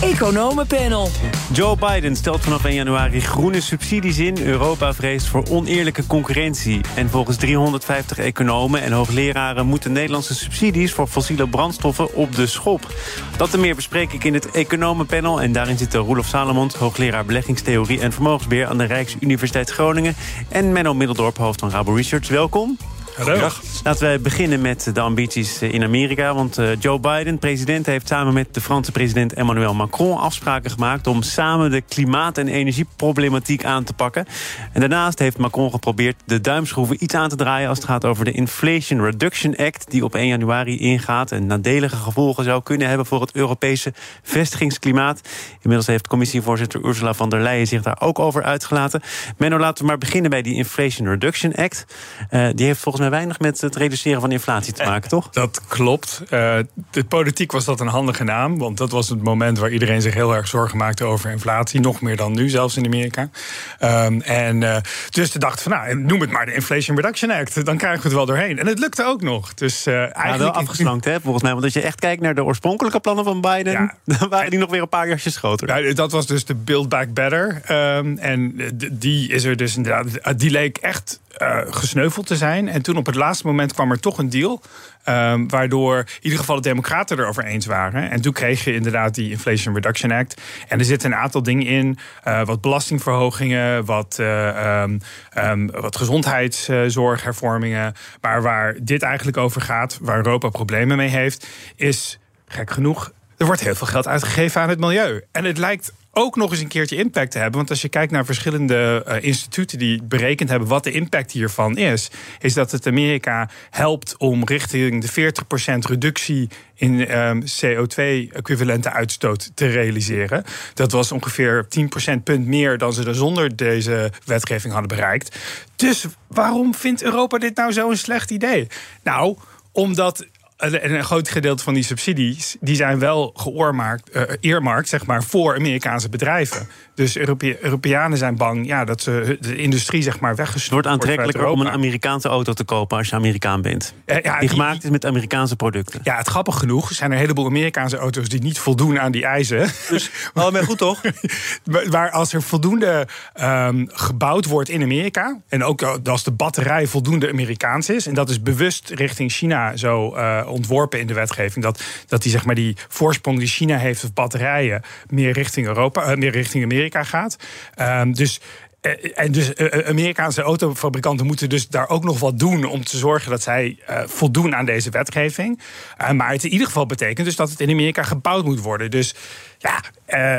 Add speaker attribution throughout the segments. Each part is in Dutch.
Speaker 1: Economenpanel.
Speaker 2: Joe Biden stelt vanaf 1 januari groene subsidies in. Europa vreest voor oneerlijke concurrentie. En volgens 350 economen en hoogleraren... moeten Nederlandse subsidies voor fossiele brandstoffen op de schop. Dat en meer bespreek ik in het Economenpanel. En daarin zitten Roelof Salomond, hoogleraar beleggingstheorie... en vermogensbeheer aan de Rijksuniversiteit Groningen... en Menno Middeldorp, hoofd van Rabo Research. Welkom.
Speaker 3: Hallo.
Speaker 2: Laten we beginnen met de ambities in Amerika. Want uh, Joe Biden, president, heeft samen met de Franse president Emmanuel Macron afspraken gemaakt om samen de klimaat- en energieproblematiek aan te pakken. En daarnaast heeft Macron geprobeerd de duimschroeven iets aan te draaien als het gaat over de Inflation Reduction Act, die op 1 januari ingaat en nadelige gevolgen zou kunnen hebben voor het Europese vestigingsklimaat. Inmiddels heeft commissievoorzitter Ursula von der Leyen zich daar ook over uitgelaten. Menno, laten we maar beginnen bij die Inflation Reduction Act. Uh, die heeft volgens mij weinig met het reduceren van inflatie te maken, toch?
Speaker 3: Dat klopt. Uh, de politiek was dat een handige naam. Want dat was het moment waar iedereen zich heel erg zorgen maakte over inflatie. Nog meer dan nu, zelfs in Amerika. Um, en uh, dus de dacht van, nou, noem het maar de Inflation Reduction Act. Dan krijgen we het wel doorheen. En het lukte ook nog. Dus uh, eigenlijk...
Speaker 2: Ja, wel afgeslankt, hè, volgens mij. Want als je echt kijkt naar de oorspronkelijke plannen van Biden... Ja. dan waren die nog weer een paar jasjes groter.
Speaker 3: Dat was dus de Build Back Better. Um, en die is er dus inderdaad... Die leek echt uh, gesneuveld te zijn. En toen op het laatste moment kwam er toch een deal. Um, waardoor in ieder geval de Democraten erover eens waren. En toen kreeg je inderdaad die Inflation Reduction Act. En er zitten een aantal dingen in. Uh, wat belastingverhogingen, wat, um, wat gezondheidszorghervormingen. Maar waar dit eigenlijk over gaat, waar Europa problemen mee heeft, is gek genoeg. Er wordt heel veel geld uitgegeven aan het milieu. En het lijkt ook nog eens een keertje impact te hebben. Want als je kijkt naar verschillende uh, instituten die berekend hebben wat de impact hiervan is, is dat het Amerika helpt om richting de 40% reductie in um, CO2-equivalente uitstoot te realiseren. Dat was ongeveer 10% punt meer dan ze er zonder deze wetgeving hadden bereikt. Dus waarom vindt Europa dit nou zo'n slecht idee? Nou, omdat en een groot gedeelte van die subsidies die zijn wel geoormaakt, uh, zeg maar, voor Amerikaanse bedrijven. Dus Europe Europeanen zijn bang ja, dat ze de industrie zeg maar weggestuurd
Speaker 2: Het wordt aantrekkelijker om een Amerikaanse auto te kopen als je Amerikaan bent. Uh, ja, die, gemaakt is met Amerikaanse producten.
Speaker 3: Ja, het grappig genoeg zijn er een heleboel Amerikaanse auto's die niet voldoen aan die eisen.
Speaker 2: Dus allemaal goed toch?
Speaker 3: maar als er voldoende um, gebouwd wordt in Amerika, en ook als de batterij voldoende Amerikaans is, en dat is bewust richting China zo uh, ontworpen in de wetgeving, dat, dat die zeg maar die voorsprong die China heeft op batterijen meer richting Europa, uh, meer richting Amerika gaat. Um, dus en dus Amerikaanse autofabrikanten moeten dus daar ook nog wat doen om te zorgen dat zij voldoen aan deze wetgeving. Maar het in ieder geval betekent dus dat het in Amerika gebouwd moet worden. Dus ja,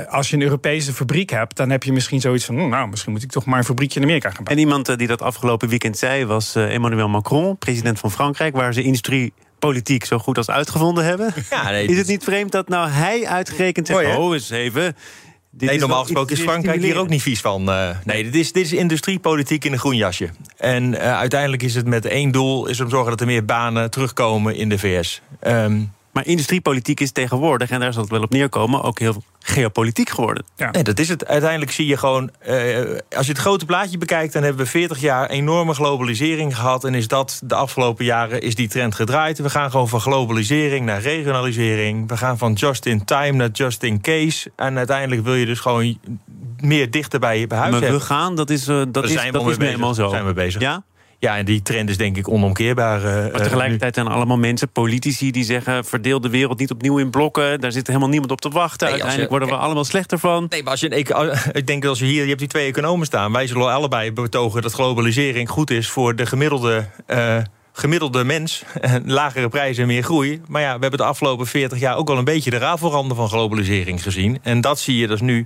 Speaker 3: als je een Europese fabriek hebt, dan heb je misschien zoiets van: nou, misschien moet ik toch maar een fabriekje in Amerika gaan bouwen.
Speaker 2: En iemand die dat afgelopen weekend zei was Emmanuel Macron, president van Frankrijk, waar ze industrie politiek zo goed als uitgevonden hebben. Ja, nee, is het niet vreemd dat nou hij uitgerekend zegt: oh, oh eens even.
Speaker 4: Dit nee, normaal gesproken is Frankrijk hier ook niet vies van. Uh, nee, dit is, dit is industriepolitiek in een groen jasje. En uh, uiteindelijk is het met één doel... is om te zorgen dat er meer banen terugkomen in de VS. Um,
Speaker 2: maar industriepolitiek is tegenwoordig, en daar zal het wel op neerkomen, ook heel geopolitiek geworden.
Speaker 4: Ja. Nee, dat is het. Uiteindelijk zie je gewoon, uh, als je het grote plaatje bekijkt, dan hebben we 40 jaar enorme globalisering gehad. En is dat de afgelopen jaren is die trend gedraaid. We gaan gewoon van globalisering naar regionalisering. We gaan van just in time naar just in case. En uiteindelijk wil je dus gewoon meer dichter bij je huis
Speaker 2: maar
Speaker 4: hebben.
Speaker 2: we gaan, dat is, uh, dat is, dat is helemaal zo.
Speaker 4: Zijn we bezig.
Speaker 2: Ja?
Speaker 4: Ja, en die trend is denk ik onomkeerbaar. Uh,
Speaker 2: maar tegelijkertijd zijn allemaal mensen, politici, die zeggen... verdeel de wereld niet opnieuw in blokken. Daar zit helemaal niemand op te wachten. Nee, Uiteindelijk je, worden we allemaal slechter van.
Speaker 4: Nee, maar als je, ik, ik denk als je hier... Je hebt die twee economen staan. Wij zullen allebei betogen dat globalisering goed is... voor de gemiddelde... Uh, gemiddelde mens, lagere prijzen en meer groei. Maar ja, we hebben de afgelopen 40 jaar ook wel een beetje de rafelranden van globalisering gezien. En dat zie je dus nu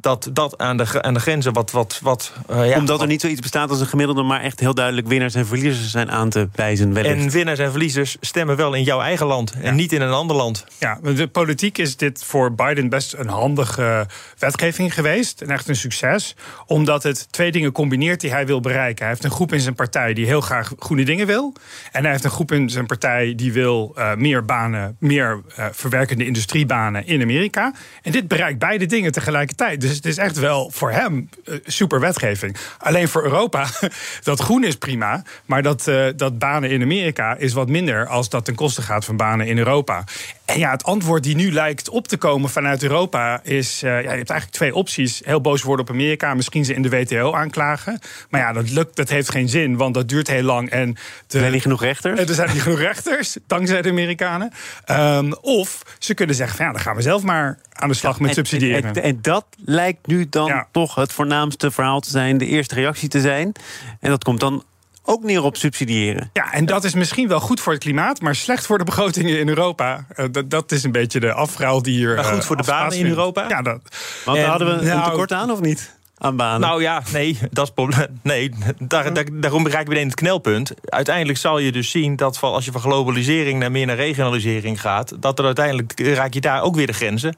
Speaker 4: dat, dat aan, de, aan de grenzen wat... wat, wat
Speaker 2: uh, ja, Omdat er niet zoiets bestaat als een gemiddelde... maar echt heel duidelijk winnaars en verliezers zijn aan te wijzen. Wellicht.
Speaker 4: En winnaars en verliezers stemmen wel in jouw eigen land... en niet in een ander land.
Speaker 3: Ja, de politiek is dit voor Biden best een handige wetgeving geweest. En echt een succes. Omdat het twee dingen combineert die hij wil bereiken. Hij heeft een groep in zijn partij die heel graag groene dingen wil. En hij heeft een groep in zijn partij die wil uh, meer banen... meer uh, verwerkende industriebanen in Amerika. En dit bereikt beide dingen tegelijkertijd. Dus het is echt wel voor hem uh, super wetgeving. Alleen voor Europa, dat groen is prima. Maar dat, uh, dat banen in Amerika is wat minder als dat ten koste gaat van banen in Europa. En ja, het antwoord die nu lijkt op te komen vanuit Europa is: uh, ja, je hebt eigenlijk twee opties. Heel boos worden op Amerika, misschien ze in de WTO aanklagen. Maar ja, dat lukt, dat heeft geen zin, want dat duurt heel lang. En
Speaker 2: de, er zijn niet genoeg rechters.
Speaker 3: Er zijn niet genoeg rechters, dankzij de Amerikanen. Um, of ze kunnen zeggen: van, ja, dan gaan we zelf maar aan de slag ja, met
Speaker 2: en,
Speaker 3: subsidiëren.
Speaker 2: En, en, en, dat lijkt nu dan ja. toch het voornaamste verhaal te zijn, de eerste reactie te zijn. En dat komt dan ook neer op subsidiëren.
Speaker 3: Ja, en dat is misschien wel goed voor het klimaat, maar slecht voor de begrotingen in Europa. Uh, dat, dat, is een beetje de afruil die hier.
Speaker 4: Maar goed voor de banen in Europa?
Speaker 3: Ja, dat.
Speaker 2: Want daar hadden we een nou, tekort aan, of niet? Aan banen.
Speaker 4: Nou ja, nee, dat is probleem. Nee, daar, daar, daarom bereik ik meteen het knelpunt. Uiteindelijk zal je dus zien dat als je van globalisering naar meer naar regionalisering gaat, dat er uiteindelijk raak je daar ook weer de grenzen.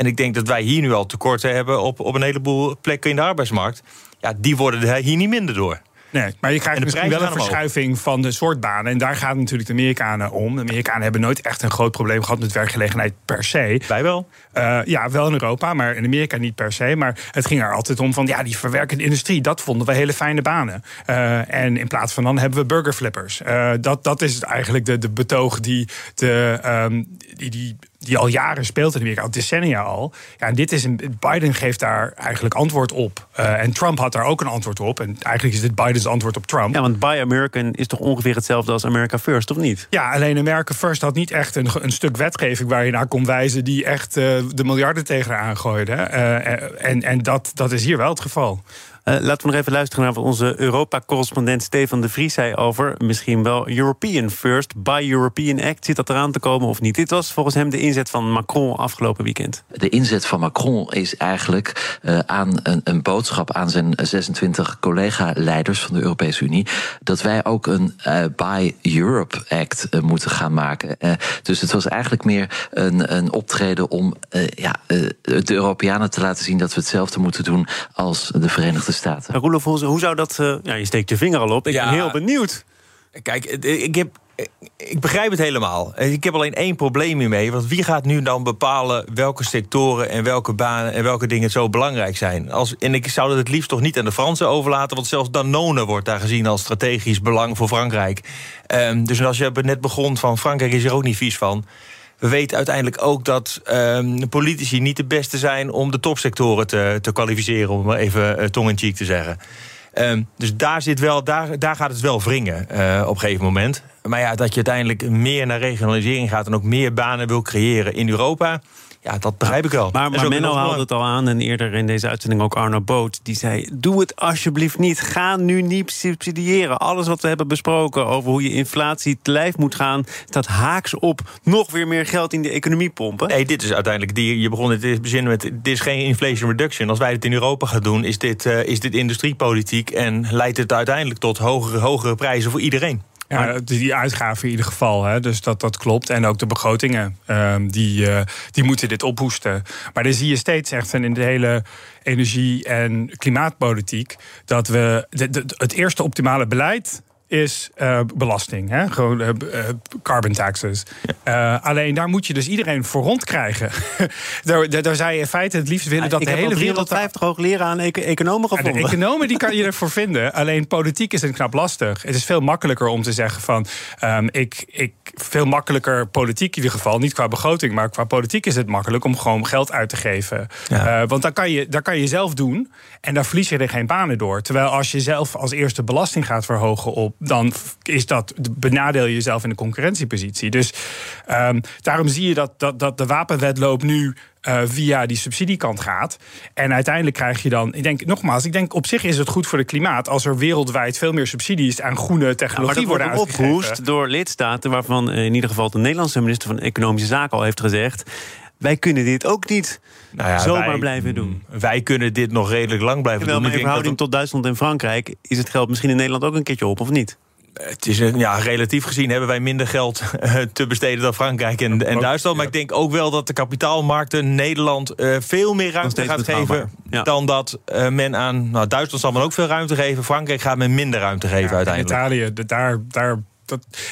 Speaker 4: En ik denk dat wij hier nu al tekorten hebben op, op een heleboel plekken in de arbeidsmarkt. Ja, die worden er hier niet minder door.
Speaker 3: Nee, maar je krijgt misschien wel een verschuiving van de soort banen. En daar gaat natuurlijk de Amerikanen om. De Amerikanen hebben nooit echt een groot probleem gehad met werkgelegenheid per se.
Speaker 4: Wij wel?
Speaker 3: Uh, ja, wel in Europa, maar in Amerika niet per se. Maar het ging er altijd om van, ja, die verwerkende industrie... dat vonden we hele fijne banen. Uh, en in plaats van dan hebben we burgerflippers. Uh, dat, dat is eigenlijk de, de betoog die, de, um, die, die die al jaren speelt in Amerika, al decennia al. Ja, en dit is een, Biden geeft daar eigenlijk antwoord op. Uh, en Trump had daar ook een antwoord op. En eigenlijk is dit Bidens antwoord op Trump.
Speaker 2: Ja, want Buy American is toch ongeveer hetzelfde als America First, of niet?
Speaker 3: Ja, alleen America First had niet echt een, een stuk wetgeving waar je naar kon wijzen die echt uh, de miljarden tegenaan gooide. Uh, en en dat, dat is hier wel het geval.
Speaker 2: Uh, laten we nog even luisteren naar wat onze Europa-correspondent Stefan de Vries zei over misschien wel European First, by European Act. Zit dat eraan te komen of niet? Dit was volgens hem de inzet van Macron afgelopen weekend.
Speaker 1: De inzet van Macron is eigenlijk uh, aan een, een, boodschap aan zijn 26 collega-leiders van de Europese Unie dat wij ook een uh, Buy Europe Act moeten gaan maken. dus het was eigenlijk meer een, een optreden om ja, de Europeanen te laten zien dat we hetzelfde moeten doen als de Verenigde Staten.
Speaker 2: Roelof, hoe zou dat... Uh, ja, je steekt je vinger al op. Ik ja, ben heel benieuwd.
Speaker 4: Kijk, ik heb ik begrijp het helemaal. Ik heb alleen één probleem hiermee. Want wie gaat nu dan bepalen welke sectoren en welke banen en welke dingen zo belangrijk zijn? Als, en ik zou dat het liefst toch niet aan de Fransen overlaten, want zelfs Danone wordt daar gezien als strategisch belang voor Frankrijk. Um, dus als je net begon van Frankrijk is er ook niet vies van. We weten uiteindelijk ook dat um, politici niet de beste zijn om de topsectoren te, te kwalificeren, om maar even uh, tong in cheek te zeggen. Um, dus daar, zit wel, daar, daar gaat het wel wringen uh, op een gegeven moment. Maar ja, dat je uiteindelijk meer naar regionalisering gaat en ook meer banen wil creëren in Europa. Ja, dat begrijp ik wel.
Speaker 2: Maar, maar Menno haalde het al aan en eerder in deze uitzending ook Arno Boot. Die zei, doe het alsjeblieft niet. Ga nu niet subsidiëren. Alles wat we hebben besproken over hoe je inflatie te lijf moet gaan... staat haaks op nog weer meer geld in de economie pompen.
Speaker 4: Nee, dit is uiteindelijk... Die, je begon het begin met, dit is geen inflation reduction. Als wij het in Europa gaan doen, is dit, uh, is dit industriepolitiek... en leidt het uiteindelijk tot hogere, hogere prijzen voor iedereen.
Speaker 3: Ja, die uitgaven in ieder geval. Hè, dus dat, dat klopt. En ook de begrotingen, um, die, uh, die moeten dit ophoesten. Maar dan zie je steeds echt in de hele energie- en klimaatpolitiek... dat we de, de, het eerste optimale beleid is uh, belasting. Hè? Gewoon uh, carbon taxes. Ja. alleen daar moet je dus iedereen voor rondkrijgen. daar, daar, daar, zou je in feite het liefst willen dat de hele wereld...
Speaker 2: 350 hoogleraar aan economen gevonden.
Speaker 3: Ja, de economen die kan je ervoor vinden. Alleen politiek is het knap lastig. Het is veel makkelijker om te zeggen van... Um, ik, ik, veel makkelijker politiek in ieder geval. Niet qua begroting, maar qua politiek is het makkelijk... om gewoon geld uit te geven. Ja. want dan kan, je, dan kan je zelf doen. En daar verlies je er geen banen door. Terwijl als je zelf als eerste belasting gaat verhogen op dan is dat, benadeel je jezelf in de concurrentiepositie. Dus um, daarom zie je dat, dat, dat de wapenwetloop nu uh, via die subsidiekant gaat. En uiteindelijk krijg je dan, ik denk nogmaals, ik denk op zich is het goed voor het klimaat als er wereldwijd veel meer subsidies aan groene technologie ja, worden
Speaker 2: opgehoest door lidstaten waarvan in ieder geval de Nederlandse minister van Economische Zaken al heeft gezegd wij kunnen dit ook niet nou ja, zomaar wij, blijven doen.
Speaker 4: Wij kunnen dit nog redelijk lang blijven
Speaker 2: Terwijl
Speaker 4: doen.
Speaker 2: Maar in verhouding tot Duitsland en Frankrijk is het geld misschien in Nederland ook een keertje op, of niet?
Speaker 4: Het is een, ja, relatief gezien hebben wij minder geld eh, te besteden dan Frankrijk en, en Duitsland. Maar ik denk ook wel dat de kapitaalmarkten Nederland uh, veel meer ruimte gaat geven. Ja. Dan dat uh, men aan. Nou, Duitsland zal men ook veel ruimte geven. Frankrijk gaat men minder ruimte geven ja, uiteindelijk.
Speaker 3: Italië, daar, daar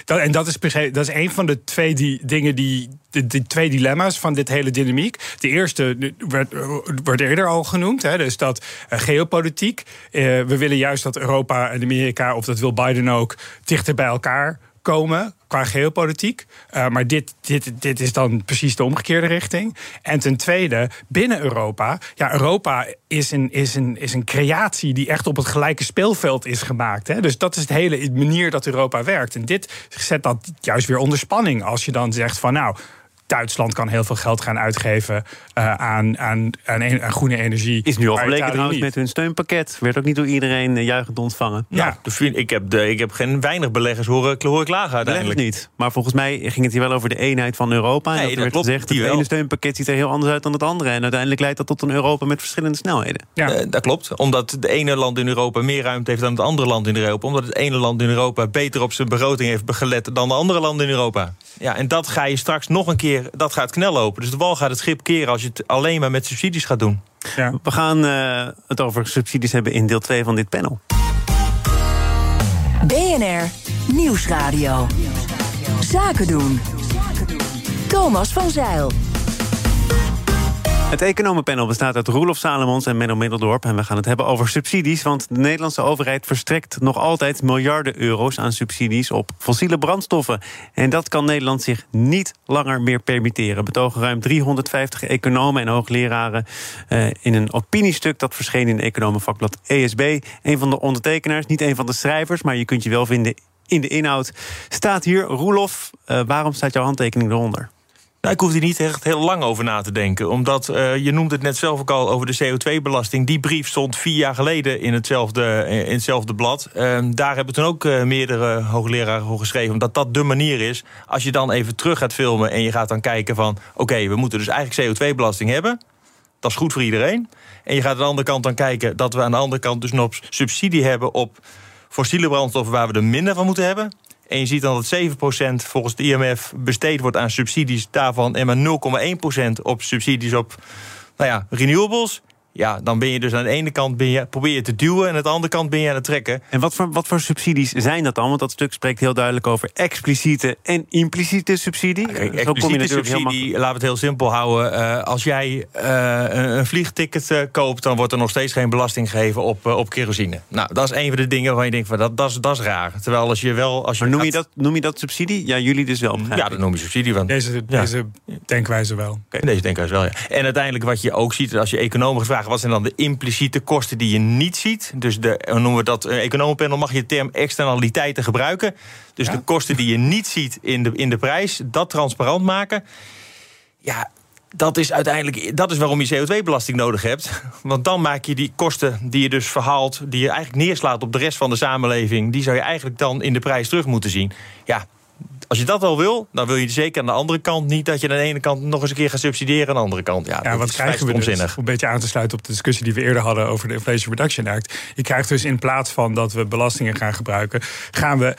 Speaker 3: dat, en dat is, dat is een van de twee die, dingen die. De, twee dilemma's van dit hele dynamiek. De eerste werd, wordt eerder al genoemd. Hè, dus dat uh, geopolitiek. Uh, we willen juist dat Europa en Amerika, of dat wil Biden ook, dichter bij elkaar komen qua geopolitiek. Uh, maar dit, dit, dit is dan precies de omgekeerde richting. En ten tweede, binnen Europa. Ja, Europa is een, is een, is een creatie die echt op het gelijke speelveld is gemaakt. Hè? Dus dat is de hele manier dat Europa werkt. En dit zet dat juist weer onder spanning. Als je dan zegt van nou Duitsland kan heel veel geld gaan uitgeven uh, aan, aan, aan, aan, groene energie.
Speaker 2: Is nu al gebleken trouwens met hun steunpakket. Werd ook niet door iedereen uh, juichend ontvangen.
Speaker 4: Ja, ja. ik, heb de, ik heb geen weinig beleggers horen, horen klagen uiteindelijk.
Speaker 2: niet. Maar volgens mij ging het hier wel over de eenheid van Europa. Nee, en dat, dat werd klopt, gezegd, het ene steunpakket ziet er heel anders uit dan het andere. En uiteindelijk leidt dat tot een Europa met verschillende snelheden.
Speaker 4: Ja. Uh, dat klopt. Omdat het ene land in Europa meer ruimte heeft dan het andere land in Europa. Omdat het ene land in Europa beter op zijn begroting heeft gelet dan de andere landen in Europa. Ja, en dat ga je straks nog een keer, dat gaat knel lopen. Dus de wal gaat het schip keren als je het alleen maar met subsidies gaat doen.
Speaker 2: Ja. We gaan uh, het over subsidies hebben in deel 2 van dit panel.
Speaker 5: BNR Nieuwsradio. Zaken doen. Thomas van Zeil.
Speaker 2: Het economenpanel bestaat uit Roelof Salomons en Menno Middeldorp. En we gaan het hebben over subsidies. Want de Nederlandse overheid verstrekt nog altijd miljarden euro's aan subsidies op fossiele brandstoffen. En dat kan Nederland zich niet langer meer permitteren. Betogen ruim 350 economen en hoogleraren eh, in een opiniestuk dat verscheen in economenvakblad ESB. Een van de ondertekenaars, niet een van de schrijvers, maar je kunt je wel vinden in de inhoud. Staat hier, Roelof, uh, waarom staat jouw handtekening eronder?
Speaker 4: Nou, ik hoef hier niet echt heel lang over na te denken. Omdat, uh, je noemde het net zelf ook al over de CO2-belasting. Die brief stond vier jaar geleden in hetzelfde, in hetzelfde blad. Uh, daar hebben toen ook uh, meerdere hoogleraren voor geschreven. Omdat dat de manier is. Als je dan even terug gaat filmen en je gaat dan kijken van... oké, we moeten dus eigenlijk CO2-belasting hebben. Dat is goed voor iedereen. En je gaat aan de andere kant dan kijken... dat we aan de andere kant dus nog subsidie hebben op fossiele brandstoffen... waar we er minder van moeten hebben. En je ziet dan dat 7% volgens de IMF besteed wordt aan subsidies daarvan en maar 0,1% op subsidies op nou ja, renewables. Ja, dan ben je dus aan de ene kant ben je, probeer je te duwen... en aan de andere kant ben je aan het trekken.
Speaker 2: En wat voor, wat voor subsidies zijn dat dan? Want dat stuk spreekt heel duidelijk over expliciete en impliciete subsidie.
Speaker 4: Kijk, expliciete subsidie, laten we het heel simpel houden. Uh, als jij uh, een, vliegticket uh, koopt... dan wordt er nog steeds geen belasting gegeven op, op kerosine. Nou, dat is een van de dingen waar je denkt... van dat, dat, is, dat is raar. Terwijl als je wel... Als je
Speaker 2: maar noem, je dat, noem je dat subsidie? Ja, jullie dus wel.
Speaker 4: Ja, dat noem je subsidie. van.
Speaker 3: deze, deze denkwijze wel.
Speaker 4: Okay. Deze denkwijze wel, ja. En uiteindelijk wat je ook ziet... als je economen vraagt wat zijn dan de impliciete kosten die je niet ziet? Dus de, hoe noemen we dat, een economenpanel mag je de term externaliteiten gebruiken. Dus de kosten die je niet ziet in de, in de prijs, dat transparant maken. Ja, dat is uiteindelijk dat is waarom je CO2-belasting nodig hebt. Want dan maak je die kosten die je dus verhaalt, die je eigenlijk neerslaat op de rest van de samenleving, die zou je eigenlijk dan in de prijs terug moeten zien. Ja, als je dat al wil, dan wil je zeker aan de andere kant niet dat je aan de ene kant nog eens een keer gaat subsidiëren aan de andere kant. Ja,
Speaker 3: ja wat krijgen we dus? Om een beetje aan te sluiten op de discussie die we eerder hadden over de Inflation Reduction Act. Je krijgt dus in plaats van dat we belastingen gaan gebruiken, gaan we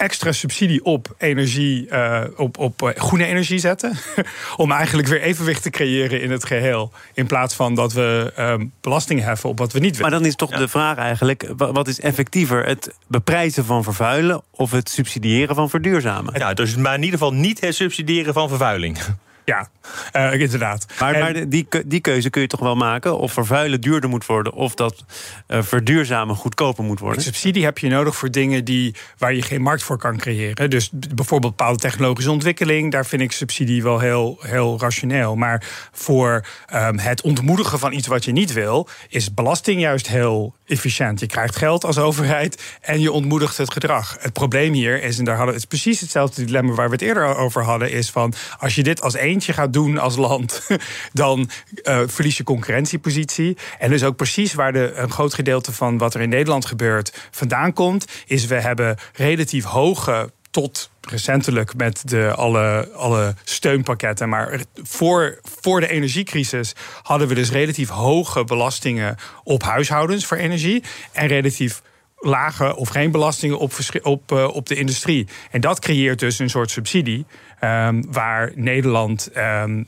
Speaker 3: extra subsidie op energie, uh, op, op uh, groene energie zetten. om eigenlijk weer evenwicht te creëren in het geheel. In plaats van dat we um, belasting heffen op wat we niet willen.
Speaker 2: Maar dan is toch de vraag eigenlijk: wat is effectiever? Het beprijzen van vervuilen of het subsidiëren van verduurzamen?
Speaker 4: Ja, dus maar in ieder geval niet het subsidiëren van vervuiling.
Speaker 3: Ja, uh, inderdaad.
Speaker 2: Maar, maar, die, die keuze kun je toch wel maken? Of vervuilen duurder moet worden, of dat uh, verduurzamen goedkoper moet worden?
Speaker 3: Subsidie heb je nodig voor dingen die, waar je geen markt voor kan creëren. Dus bijvoorbeeld bepaalde technologische ontwikkeling, daar vind ik subsidie wel heel, heel rationeel. Maar voor um, het ontmoedigen van iets wat je niet wil, is belasting juist heel efficiënt. Je krijgt geld als overheid en je ontmoedigt het gedrag. Het probleem hier is, en daar hadden het is precies hetzelfde dilemma waar we het eerder over hadden, is van als je dit als eentje gaat doen als land, dan uh, verlies je concurrentiepositie. En dus ook precies waar de, een groot gedeelte van wat er in Nederland gebeurt vandaan komt, is we hebben relatief hoge tot recentelijk met de, alle, alle steunpakketten. Maar voor, voor de energiecrisis hadden we dus relatief hoge belastingen op huishoudens voor energie. En relatief lage of geen belastingen op, op, uh, op de industrie. En dat creëert dus een soort subsidie. Um, waar Nederland um,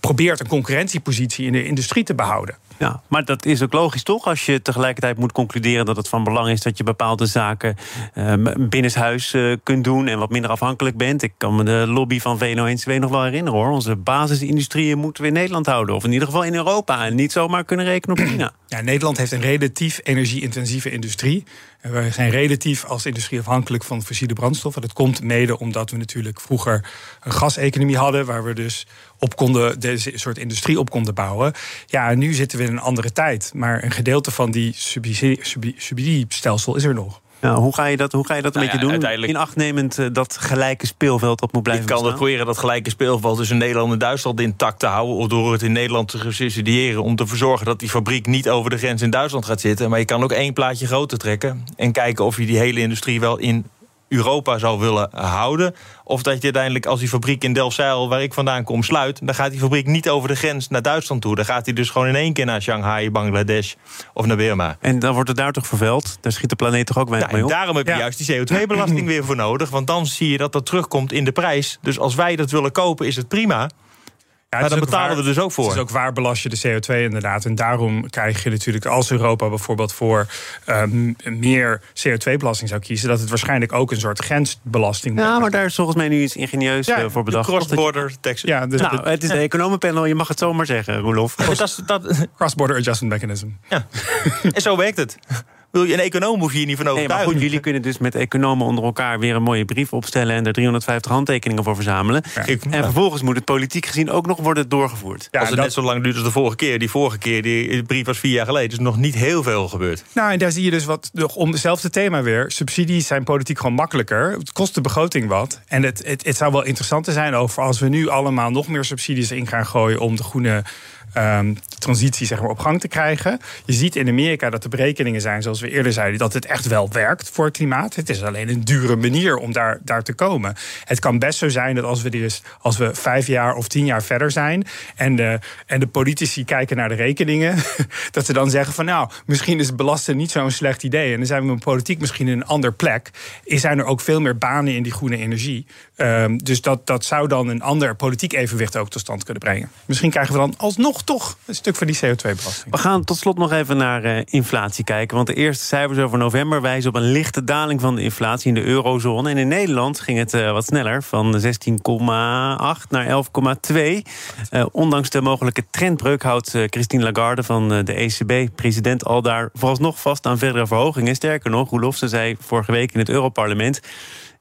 Speaker 3: probeert een concurrentiepositie in de industrie te behouden.
Speaker 2: Ja, maar dat is ook logisch toch? Als je tegelijkertijd moet concluderen dat het van belang is dat je bepaalde zaken uh, binnenshuis uh, kunt doen en wat minder afhankelijk bent. Ik kan me de lobby van VNO-NCW nog wel herinneren hoor. Onze basisindustrieën moeten we in Nederland houden. Of in ieder geval in Europa. En niet zomaar kunnen rekenen op China.
Speaker 3: Ja, Nederland heeft een relatief energie-intensieve industrie. We zijn relatief als industrie afhankelijk van fossiele brandstoffen. Dat komt mede omdat we natuurlijk vroeger een gaseconomie hadden, waar we dus op konden, deze soort industrie op konden bouwen. Ja, nu zitten we in een andere tijd. Maar een gedeelte van die subsidiestelsel is er nog.
Speaker 2: Ja, hoe, ga je dat, hoe ga je dat een nou beetje doen? In acht nemend uh, dat gelijke speelveld op moet blijven
Speaker 4: Je kan
Speaker 2: bestaan?
Speaker 4: proberen dat gelijke speelveld tussen Nederland en Duitsland intact te houden. Of door het in Nederland te subsidiëren. Om te verzorgen dat die fabriek niet over de grens in Duitsland gaat zitten. Maar je kan ook één plaatje groter trekken. En kijken of je die hele industrie wel in Europa zou willen houden. Of dat je uiteindelijk, als die fabriek in Delfzijl, waar ik vandaan kom, sluit... dan gaat die fabriek niet over de grens naar Duitsland toe. Dan gaat hij dus gewoon in één keer naar Shanghai, Bangladesh of naar Burma.
Speaker 2: En dan wordt het daar toch vervuild? Daar schiet de planeet toch ook weinig mee op?
Speaker 4: Daarom heb je juist die CO2-belasting weer voor nodig. Want dan zie je dat dat terugkomt in de prijs. Dus als wij dat willen kopen, is het prima... Ja, maar dan betalen
Speaker 3: waar,
Speaker 4: we dus ook voor.
Speaker 3: Het is ook waar belast je de CO2 inderdaad. En daarom krijg je natuurlijk als Europa bijvoorbeeld voor um, meer CO2-belasting zou kiezen, dat het waarschijnlijk ook een soort grensbelasting
Speaker 2: Ja, maar daar is volgens mij nu iets ingenieus ja, voor bedacht.
Speaker 4: Cross-border tax.
Speaker 2: Ja, dus nou, het is de economenpanel, je mag het zomaar zeggen, Roelof.
Speaker 3: Cross-border adjustment mechanism.
Speaker 4: Ja. en zo werkt het. Een econoom hoef je hier niet van overtuigen.
Speaker 2: Nee, maar goed, jullie kunnen dus met economen onder elkaar weer een mooie brief opstellen en er 350 handtekeningen voor verzamelen. Ja. En vervolgens moet het politiek gezien ook nog worden doorgevoerd.
Speaker 4: Ja, als het dat... net zo lang duurt als de vorige keer. Die vorige keer, die brief was vier jaar geleden, is nog niet heel veel gebeurd.
Speaker 3: Nou, en daar zie je dus wat om hetzelfde thema weer. Subsidies zijn politiek gewoon makkelijker. Het kost de begroting wat. En het, het, het zou wel interessant zijn over als we nu allemaal nog meer subsidies in gaan gooien om de groene um, transitie zeg maar, op gang te krijgen. Je ziet in Amerika dat de berekeningen zijn, zoals we eerder zeiden, dat het echt wel werkt voor het klimaat. Het is alleen een dure manier om daar, daar te komen. Het kan best zo zijn dat als we, dus, als we vijf jaar of tien jaar verder zijn en de, en de politici kijken naar de rekeningen, dat ze dan zeggen van nou, misschien is belasten niet zo'n slecht idee. En dan zijn we met politiek misschien in een ander plek. Zijn er ook veel meer banen in die groene energie. Um, dus dat, dat zou dan een ander politiek evenwicht ook tot stand kunnen brengen. Misschien krijgen we dan alsnog toch een stuk van die CO2-belasting.
Speaker 2: We gaan tot slot nog even naar uh, inflatie kijken. Want de eerste cijfers over november wijzen op een lichte daling van de inflatie in de eurozone. En in Nederland ging het uh, wat sneller, van 16,8 naar 11,2. Uh, ondanks de mogelijke trendbreuk houdt Christine Lagarde van de ECB, president, al daar vooralsnog vast aan verdere verhogingen. Sterker nog, Roelof, ze zei vorige week in het Europarlement.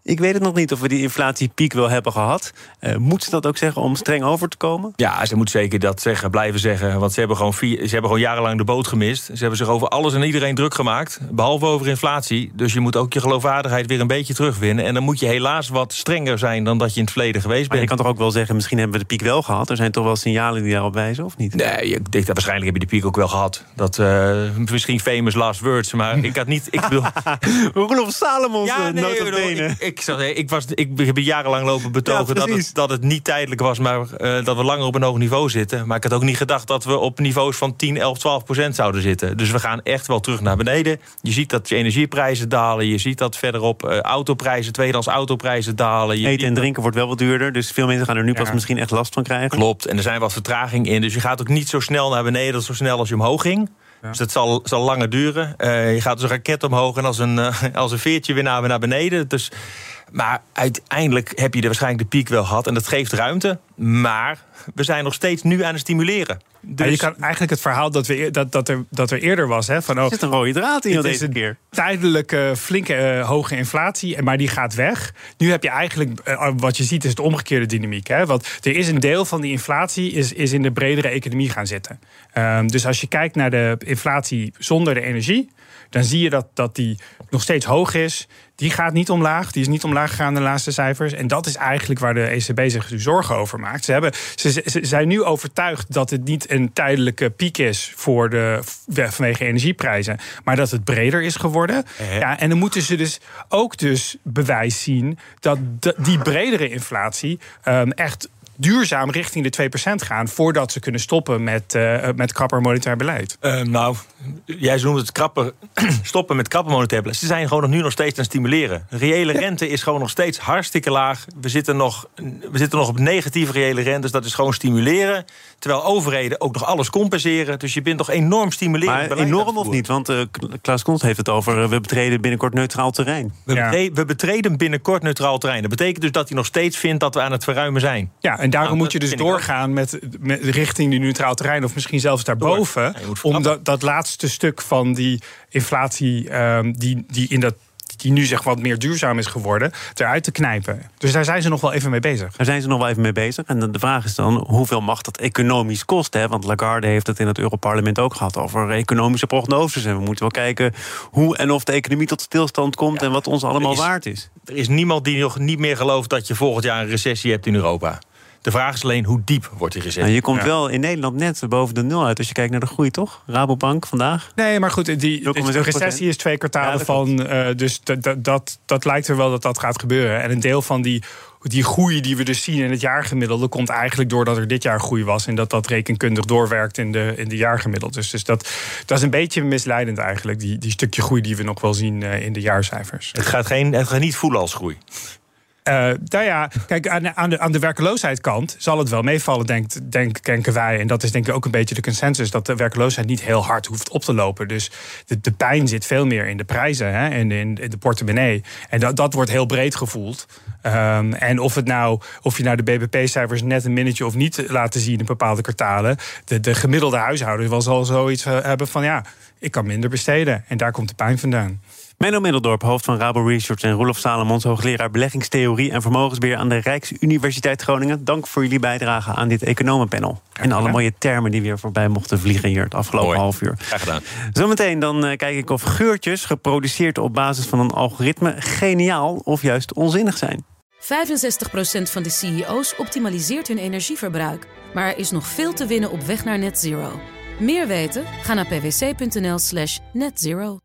Speaker 2: Ik weet het nog niet of we die inflatiepiek wel hebben gehad. Uh, moet ze dat ook zeggen om streng over te komen?
Speaker 4: Ja, ze moet zeker dat zeggen, blijven zeggen. Want ze hebben, gewoon vier, ze hebben gewoon jarenlang de boot gemist. Ze hebben zich over alles en iedereen druk gemaakt. Behalve over inflatie. Dus je moet ook je geloofwaardigheid weer een beetje terugwinnen. En dan moet je helaas wat strenger zijn dan dat je in het verleden geweest bent.
Speaker 2: Maar je kan toch ook wel zeggen, misschien hebben we de piek wel gehad. Er zijn toch wel signalen die daarop wijzen, of niet?
Speaker 4: Nee, ik denk dat waarschijnlijk heb je de piek ook wel gehad. Dat uh, misschien famous last words. Maar ik had niet... Ik bedoel...
Speaker 2: Roelof Salomons,
Speaker 4: ja, nee, ik, ik, ik, ik, was, ik heb jarenlang lopen betogen ja, dat, het, dat het niet tijdelijk was, maar uh, dat we langer op een hoog niveau zitten. Maar ik had ook niet gedacht dat we op niveaus van 10, 11, 12 procent zouden zitten. Dus we gaan echt wel terug naar beneden. Je ziet dat je energieprijzen dalen. Je ziet dat verderop uh, autoprijzen, tweedehands autoprijzen dalen. Je
Speaker 2: Eten en drinken wordt wel wat duurder. Dus veel mensen gaan er nu ja. pas misschien echt last van krijgen.
Speaker 4: Klopt. En er zijn wat vertraging in. Dus je gaat ook niet zo snel naar beneden, zo snel als je omhoog ging. Dus dat zal, zal langer duren. Uh, je gaat dus een raket omhoog en als een, uh, als een veertje weer naar, naar beneden. Dus maar uiteindelijk heb je er waarschijnlijk de piek wel gehad. En dat geeft ruimte. Maar we zijn nog steeds nu aan het stimuleren.
Speaker 3: Dus... Ja, je kan eigenlijk het verhaal dat, we, dat, dat, er, dat er eerder was. Hè, van, oh,
Speaker 2: er zit een rode draad in deze
Speaker 3: een
Speaker 2: keer.
Speaker 3: Tijdelijke, flinke, uh, hoge inflatie. Maar die gaat weg. Nu heb je eigenlijk, uh, wat je ziet, is het omgekeerde dynamiek. Hè? Want er is een deel van die inflatie is, is in de bredere economie gaan zitten. Um, dus als je kijkt naar de inflatie zonder de energie dan zie je dat, dat die nog steeds hoog is. Die gaat niet omlaag. Die is niet omlaag gegaan de laatste cijfers. En dat is eigenlijk waar de ECB zich nu zorgen over maakt. Ze, hebben, ze, ze zijn nu overtuigd dat het niet een tijdelijke piek is voor de, vanwege energieprijzen. Maar dat het breder is geworden. Ja, en dan moeten ze dus ook dus bewijs zien dat die bredere inflatie um, echt duurzaam richting de 2% gaan voordat ze kunnen stoppen met, uh, met krapper monetair beleid?
Speaker 4: Uh, nou, jij noemt het krapper, stoppen met krapper monetair beleid. Ze zijn gewoon nu nog steeds aan het stimuleren. De reële rente is gewoon nog steeds hartstikke laag. We zitten nog, we zitten nog op negatieve reële rentes. Dat is gewoon stimuleren. Terwijl overheden ook nog alles compenseren. Dus je bent toch enorm stimulerend.
Speaker 2: Maar enorm of niet? Want uh, Klaas Kont heeft het over... we betreden binnenkort neutraal terrein.
Speaker 4: We, betreden, we, betreden, binnenkort neutraal terrein. Dat betekent dus dat hij nog steeds vindt dat we aan het verruimen zijn.
Speaker 3: Ja, en daarom nou, moet je dus doorgaan met, met, richting die neutraal terrein... of misschien zelfs daarboven... om dat, dat laatste stuk van die inflatie... Um, die, die in dat die nu zeg wat meer duurzaam is geworden, eruit te knijpen. Dus daar zijn ze nog wel even mee bezig.
Speaker 2: Daar zijn ze nog wel even mee bezig. En de vraag is dan, hoeveel mag dat economisch kosten? Want Lagarde heeft het in het Europarlement ook gehad over economische prognoses. En we moeten wel kijken hoe en of de economie tot stilstand komt... en wat ons allemaal waard is.
Speaker 4: Er is niemand die nog niet meer gelooft dat je volgend jaar een recessie hebt in Europa. De vraag is alleen hoe diep wordt die recessie.
Speaker 2: Nou, je komt wel in Nederland net boven de nul uit als je kijkt naar de groei, toch? Rabobank vandaag?
Speaker 3: Nee, maar goed, die, de recessie is twee kwartalen van. Uh, dus dat, dat, dat lijkt er wel dat dat gaat gebeuren. En een deel van die die groei die we dus zien in het jaargemiddelde komt eigenlijk doordat er dit jaar groei was en dat dat rekenkundig doorwerkt in de, in de jaargemiddelde. Dus, dus dat, dat is een beetje misleidend eigenlijk, die, die stukje groei die we nog wel zien uh, in de jaarcijfers.
Speaker 4: Het gaat, geen, het gaat niet voelen als groei.
Speaker 3: Uh, nou ja, kijk, aan, aan, de, aan de zal het wel meevallen, denk, denk, denken wij. En dat is denk ik ook een beetje de consensus... dat de werkloosheid niet heel hard hoeft op te lopen. Dus de, pijn zit veel meer in de prijzen hè, en in, de portemonnee. En dat, dat wordt heel breed gevoeld. Um, en of, het nou, of je nou de BBP-cijfers net een minnetje of niet laten zien... in bepaalde kwartalen... de, de gemiddelde huishouden wel zal zoiets eh, hebben van... ja, ik kan minder besteden. En daar komt de pijn vandaan.
Speaker 2: Menno Middeldorp, hoofd van Rabo Research... en Roelof Salomons, hoogleraar beleggingstheorie... en vermogensbeheer aan de Rijksuniversiteit Groningen. Dank voor jullie bijdrage aan dit economenpanel. En alle mooie termen die weer voorbij mochten vliegen hier het afgelopen half uur.
Speaker 4: Graag gedaan.
Speaker 2: Zometeen dan uh, kijk ik of geurtjes, geproduceerd op basis van een algoritme... geniaal of juist onzinnig zijn. 65%
Speaker 6: van de CEO's optimaliseert hun energieverbruik. Maar er is nog veel te winnen op weg naar net zero. Meer weten? Ga naar pwc.nl slash netzero.